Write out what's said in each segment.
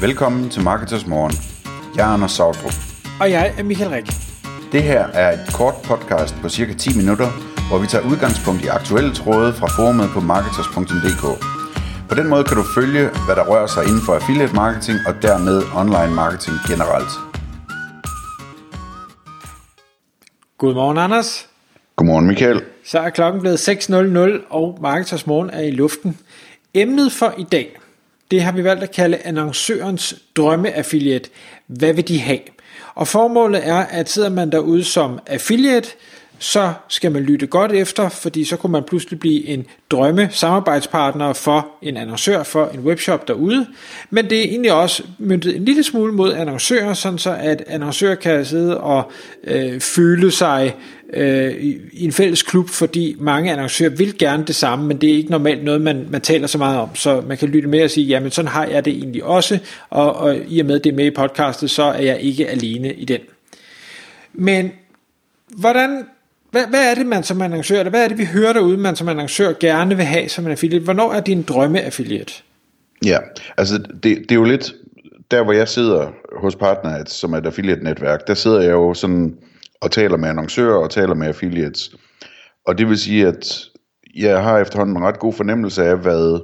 Velkommen til Marketers Morgen. Jeg er Anders Sautrup. Og jeg er Michael Rik. Det her er et kort podcast på cirka 10 minutter, hvor vi tager udgangspunkt i aktuelle tråde fra forumet på marketers.dk. På den måde kan du følge, hvad der rører sig inden for affiliate marketing og dermed online marketing generelt. Godmorgen, Anders. Godmorgen Michael. Så er klokken blevet 6.00, og Marketers Morgen er i luften. Emnet for i dag, det har vi valgt at kalde annoncørens drømmeaffiliate. Hvad vil de have? Og formålet er, at sidder man derude som affiliate, så skal man lytte godt efter, fordi så kunne man pludselig blive en drømme samarbejdspartner for en annoncør for en webshop derude. Men det er egentlig også myndet en lille smule mod annoncører, sådan så at annoncører kan sidde og øh, føle sig øh, i, en fælles klub, fordi mange annoncører vil gerne det samme, men det er ikke normalt noget, man, man taler så meget om. Så man kan lytte med og sige, jamen sådan har jeg det egentlig også, og, og i og med det er med i podcastet, så er jeg ikke alene i den. Men hvordan hvad, hvad er det, man som annoncør, eller hvad er det, vi hører derude, man som annoncør gerne vil have som en affiliate? Hvornår er din drømme affiliate? Ja, altså det, det er jo lidt, der hvor jeg sidder hos Partnerites, som er et affiliate-netværk, der sidder jeg jo sådan og taler med annoncører og taler med affiliates. Og det vil sige, at jeg har efterhånden en ret god fornemmelse af, hvad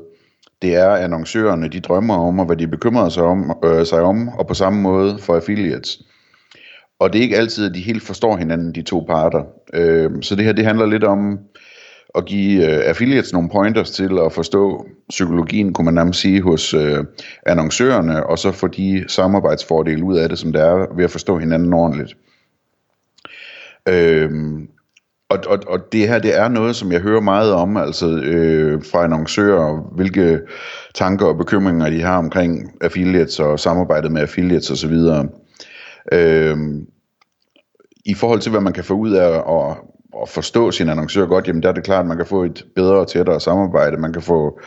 det er, annoncørerne de drømmer om, og hvad de bekymrer sig om, øh, sig om og på samme måde for affiliates. Og det er ikke altid, at de helt forstår hinanden, de to parter. Øh, så det her, det handler lidt om at give øh, affiliates nogle pointers til at forstå psykologien, kunne man nærmest sige, hos øh, annoncørerne, og så få de samarbejdsfordele ud af det, som det er ved at forstå hinanden ordentligt. Øh, og, og, og det her, det er noget, som jeg hører meget om, altså øh, fra annoncører, hvilke tanker og bekymringer de har omkring affiliates og samarbejdet med affiliates osv. Øh, i forhold til, hvad man kan få ud af at, at forstå sin annoncør godt, jamen der er det klart, at man kan få et bedre og tættere samarbejde, man kan få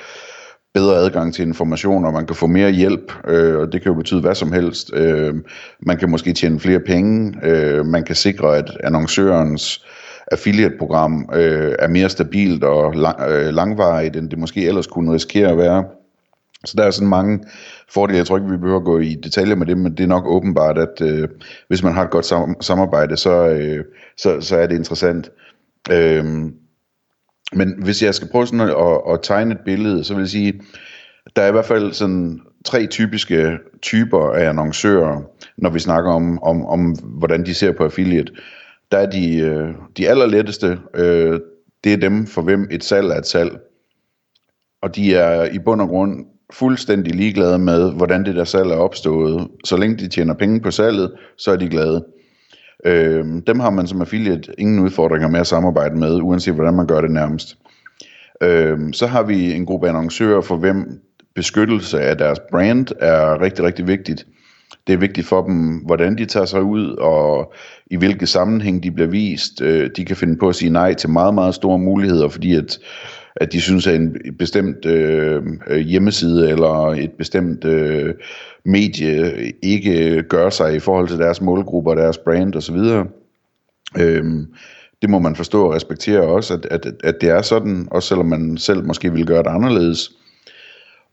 bedre adgang til information, og man kan få mere hjælp, øh, og det kan jo betyde hvad som helst. Øh, man kan måske tjene flere penge, øh, man kan sikre, at annoncørens affiliate-program øh, er mere stabilt og lang, øh, langvarigt, end det måske ellers kunne risikere at være. Så der er sådan mange fordele. Jeg tror ikke, vi behøver at gå i detaljer med det, men det er nok åbenbart, at øh, hvis man har et godt sam- samarbejde, så, øh, så, så er det interessant. Øh, men hvis jeg skal prøve sådan at, at, at tegne et billede, så vil jeg sige, der er i hvert fald sådan tre typiske typer af annoncører, når vi snakker om, om, om hvordan de ser på affiliate. Der er de, øh, de allerletteste, øh, det er dem, for hvem et salg er et salg. Og de er i bund og grund fuldstændig ligeglade med, hvordan det der salg er opstået. Så længe de tjener penge på salget, så er de glade. Øh, dem har man som affiliate ingen udfordringer med at samarbejde med, uanset hvordan man gør det nærmest. Øh, så har vi en gruppe annoncører, for hvem beskyttelse af deres brand er rigtig, rigtig vigtigt. Det er vigtigt for dem, hvordan de tager sig ud, og i hvilke sammenhæng de bliver vist. Øh, de kan finde på at sige nej til meget, meget store muligheder, fordi at at de synes, at en bestemt øh, hjemmeside eller et bestemt øh, medie ikke gør sig i forhold til deres målgrupper, deres brand osv. Øhm, det må man forstå og respektere også, at, at, at det er sådan, også selvom man selv måske vil gøre det anderledes.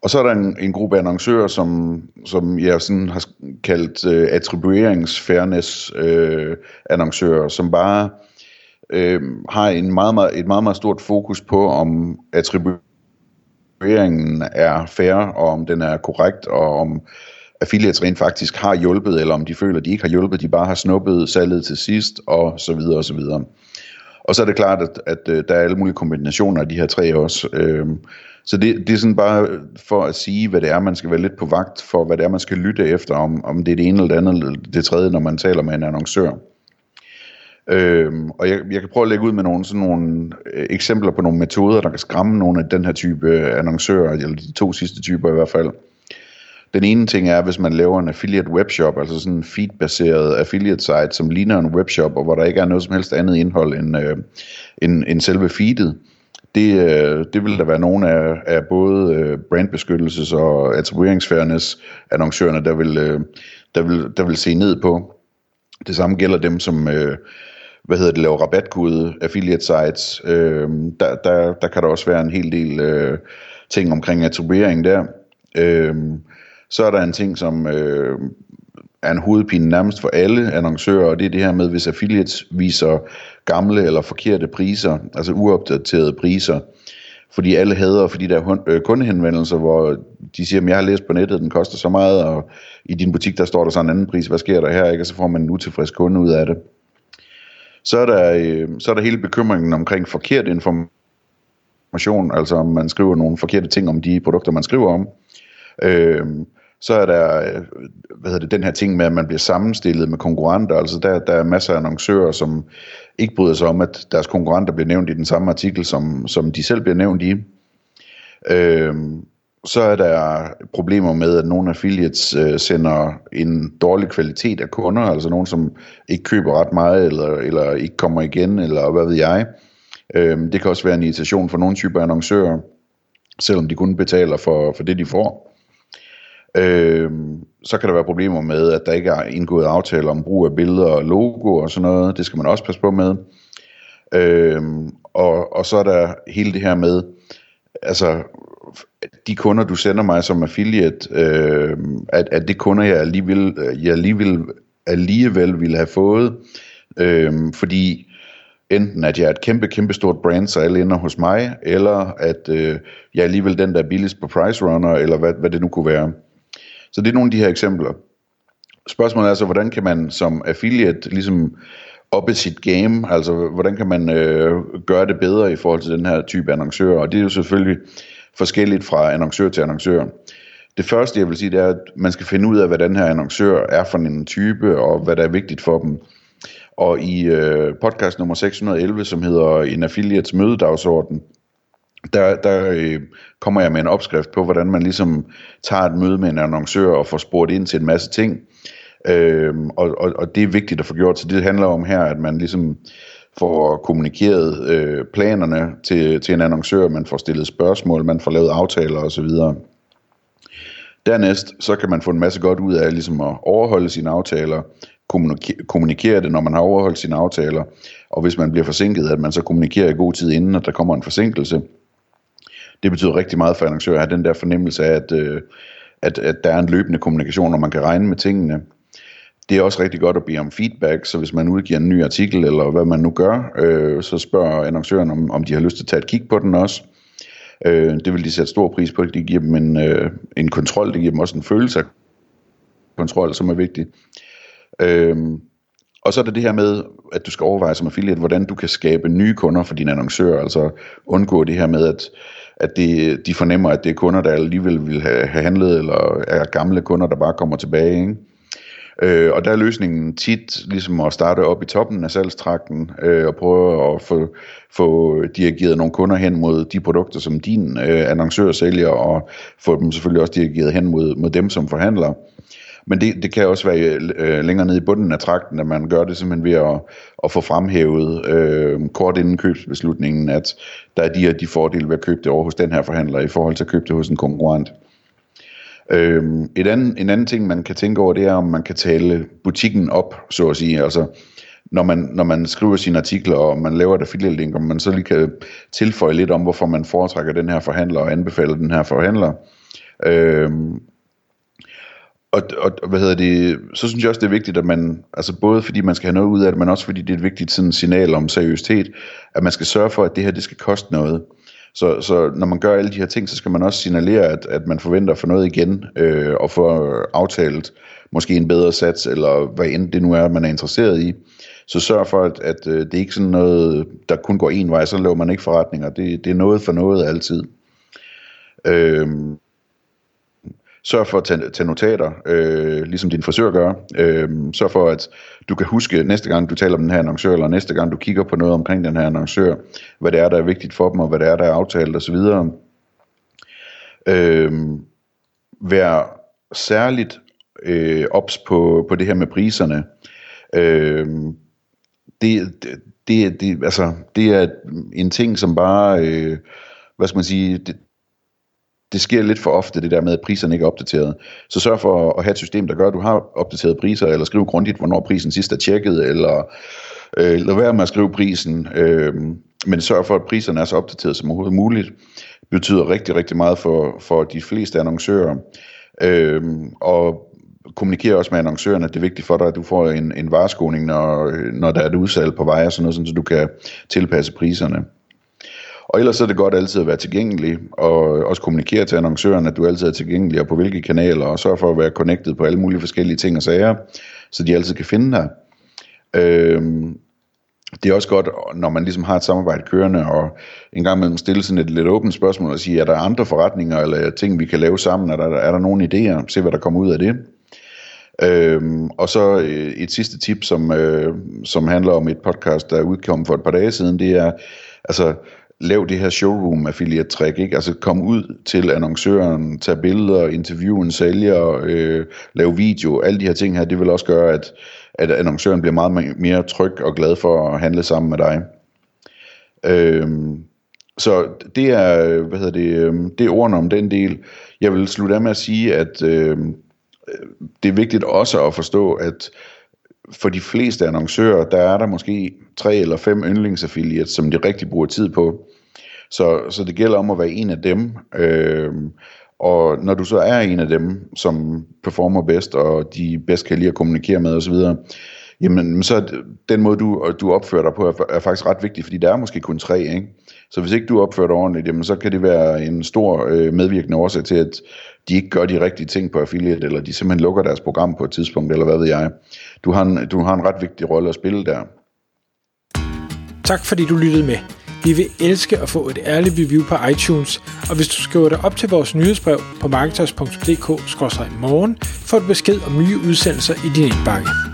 Og så er der en, en gruppe annoncører, som, som jeg sådan har kaldt øh, attribueringsfairness øh, annoncører, som bare øh, har en meget, meget, et meget, meget stort fokus på, om attribueringen er fair, og om den er korrekt, og om affiliates rent faktisk har hjulpet, eller om de føler, at de ikke har hjulpet, de bare har snuppet salget til sidst, og så videre, og så videre. Og så er det klart, at, at, at der er alle mulige kombinationer af de her tre også. Øhm, så det, det er sådan bare for at sige, hvad det er, man skal være lidt på vagt for, hvad det er, man skal lytte efter, om, om det er det ene eller det andet, eller det tredje, når man taler med en annoncør. Øhm, og jeg, jeg kan prøve at lægge ud med nogle, sådan nogle øh, eksempler på nogle metoder, der kan skræmme nogle af den her type øh, annoncører, eller de to sidste typer i hvert fald. Den ene ting er, hvis man laver en affiliate webshop, altså sådan en feed-baseret affiliate site, som ligner en webshop, og hvor der ikke er noget som helst andet indhold end, øh, end, end selve feedet. Det, øh, det vil der være nogle af, af både øh, brandbeskyttelses- og attribueringsfairness annoncørerne, der vil, øh, der, vil, der vil se ned på. Det samme gælder dem, som øh, hvad hedder det, laver rabatkode affiliate sites. Øh, der, der, der kan der også være en hel del øh, ting omkring attribuering der. Øh, Så er der en ting, som øh, er en hovedpine nærmest for alle annoncører, og det er det her med, hvis affiliates viser gamle eller forkerte priser, altså uopdaterede priser, fordi alle hader fordi der er øh, kundehenvendelser, hvor de siger, at jeg har læst på nettet, den koster så meget, og i din butik, der står der så en anden pris, hvad sker der her, ikke? og så får man en utilfreds kunde ud af det. Så er der, øh, så er der hele bekymringen omkring forkert information, altså om man skriver nogle forkerte ting om de produkter, man skriver om. Øh, så er der øh, hvad hedder det, den her ting med, at man bliver sammenstillet med konkurrenter. Altså der, der er masser af annoncører, som ikke bryder sig om, at deres konkurrenter bliver nævnt i den samme artikel, som, som de selv bliver nævnt i. Øhm, så er der problemer med, at nogle affiliates øh, sender en dårlig kvalitet af kunder, altså nogen, som ikke køber ret meget, eller, eller ikke kommer igen, eller hvad ved jeg. Øh, det kan også være en irritation for nogle typer annoncører, selvom de kun betaler for, for det, de får. Øh, så kan der være problemer med, at der ikke er indgået aftaler om brug af billeder og logo og sådan noget. Det skal man også passe på med. Øh, og, og så er der hele det her med, altså de kunder, du sender mig som affiliate, øh, at, at det kunder, jeg alligevel, jeg alligevel, alligevel ville have fået, øh, fordi enten at jeg er et kæmpe, kæmpe stort brand, så alle ender hos mig, eller at øh, jeg er alligevel den, der er billigst på Price Runner, eller hvad, hvad det nu kunne være. Så det er nogle af de her eksempler. Spørgsmålet er så, hvordan kan man som affiliate ligesom oppe sit game, altså hvordan kan man øh, gøre det bedre i forhold til den her type annoncører, og det er jo selvfølgelig forskelligt fra annoncør til annoncør. Det første, jeg vil sige, det er, at man skal finde ud af, hvad den her annoncør er for en type, og hvad der er vigtigt for dem. Og i øh, podcast nummer 611, som hedder En Affiliates Mødedagsorden, der, der øh, kommer jeg med en opskrift på, hvordan man ligesom tager et møde med en annoncør og får spurgt ind til en masse ting. Øhm, og, og, og det er vigtigt at få gjort, så det handler om her, at man ligesom får kommunikeret øh, planerne til, til en annoncør, man får stillet spørgsmål, man får lavet aftaler osv. Dernæst, så kan man få en masse godt ud af ligesom at overholde sine aftaler, kommunikere, kommunikere det, når man har overholdt sine aftaler, og hvis man bliver forsinket, at man så kommunikerer i god tid inden, at der kommer en forsinkelse det betyder rigtig meget for annoncører at have den der fornemmelse af, at, øh, at, at der er en løbende kommunikation, og man kan regne med tingene. Det er også rigtig godt at bede om feedback, så hvis man udgiver en ny artikel, eller hvad man nu gør, øh, så spørger annoncøren, om, om de har lyst til at tage et kig på den også. Øh, det vil de sætte stor pris på, det giver dem en, øh, en kontrol, det giver dem også en følelse af kontrol, som er vigtig. Øh, og så er det det her med, at du skal overveje som affiliate, hvordan du kan skabe nye kunder for dine annoncører, altså undgå det her med, at at det, de fornemmer, at det er kunder, der alligevel vil have, have handlet, eller er gamle kunder, der bare kommer tilbage. Ikke? Øh, og der er løsningen tit ligesom at starte op i toppen af salgstrakten øh, og prøve at få, få dirigeret nogle kunder hen mod de produkter, som din øh, annoncør sælger, og få dem selvfølgelig også dirigeret hen mod, mod dem som forhandler. Men det, det kan også være øh, længere nede i bunden af trakten, at man gør det simpelthen ved at, at få fremhævet øh, kort inden købsbeslutningen, at der er de her de fordele ved at købe det over hos den her forhandler, i forhold til at købe det hos en konkurrent. Øhm, et anden, en anden ting, man kan tænke over, det er, om man kan tale butikken op, så at sige. Altså, når man, når man skriver sine artikler, og man laver et affiliate link, om man så lige kan tilføje lidt om, hvorfor man foretrækker den her forhandler, og anbefaler den her forhandler. Øhm, og, og hvad hedder det, så synes jeg også, det er vigtigt, at man, altså både fordi man skal have noget ud af det, men også fordi det er et vigtigt sådan signal om seriøsitet, at man skal sørge for, at det her, det skal koste noget. Så, så når man gør alle de her ting, så skal man også signalere, at, at man forventer at få noget igen, øh, og få øh, aftalt måske en bedre sats, eller hvad end det nu er, man er interesseret i. Så sørg for, at, at øh, det er ikke sådan noget, der kun går en vej, så laver man ikke forretninger. Det, det er noget for noget altid. Øh, Sørg for at tage, tage notater, øh, ligesom din frisør gør. Øh, sørg for, at du kan huske næste gang, du taler om den her annoncør, eller næste gang, du kigger på noget omkring den her annoncør, hvad det er, der er vigtigt for dem, og hvad det er, der er aftalt osv. Øh, vær særligt øh, ops på, på det her med priserne. Øh, det, det, det, altså, det er en ting, som bare, øh, hvad skal man sige, det, det sker lidt for ofte, det der med, at priserne ikke er opdateret. Så sørg for at have et system, der gør, at du har opdateret priser, eller skriv grundigt, hvornår prisen sidst er tjekket, eller øh, lad være med at skrive prisen, øh, men sørg for, at priserne er så opdateret som overhovedet muligt. Det betyder rigtig, rigtig meget for, for de fleste annoncører, Øh, og kommunikere også med annoncørerne, at det er vigtigt for dig, at du får en, en vareskoning, når, når der er et udsalg på vej og sådan noget, så du kan tilpasse priserne. Og ellers er det godt altid at være tilgængelig, og også kommunikere til annoncøren, at du altid er tilgængelig, og på hvilke kanaler, og sørge for at være connected på alle mulige forskellige ting og sager, så de altid kan finde dig. Øhm, det er også godt, når man ligesom har et samarbejde kørende, og en gang imellem stille sådan et lidt åbent spørgsmål og sige, er der andre forretninger eller ting, vi kan lave sammen? Er der, er der nogle idéer? Se, hvad der kommer ud af det. Øhm, og så øh, et sidste tip, som, øh, som handler om et podcast, der er udkommet for et par dage siden, det er, altså, lav det her showroom affiliate trick, ikke? Altså kom ud til annoncøren, tage billeder, interviewe en sælger, øh, lave video, alle de her ting her, det vil også gøre, at, at annoncøren bliver meget mere tryg og glad for at handle sammen med dig. Øhm, så det er, hvad hedder det, øh, det er ordene om den del. Jeg vil slutte af med at sige, at øh, det er vigtigt også at forstå, at for de fleste annoncører, der er der måske tre eller fem yndlingsaffiliates, som de rigtig bruger tid på. Så, så det gælder om at være en af dem. Øh, og når du så er en af dem, som performer bedst, og de bedst kan lide at kommunikere med osv., jamen så den måde, du, du opfører dig på, er, er faktisk ret vigtig, fordi der er måske kun tre, ikke? Så hvis ikke du opfører dig ordentligt, jamen så kan det være en stor øh, medvirkende årsag til, at de ikke gør de rigtige ting på affiliate, eller de simpelthen lukker deres program på et tidspunkt, eller hvad ved jeg. Du har en, du har en ret vigtig rolle at spille der. Tak fordi du lyttede med. Vi vil elske at få et ærligt review på iTunes, og hvis du skriver dig op til vores nyhedsbrev på marketers.dk-morgen, får du besked om nye udsendelser i din indbakke.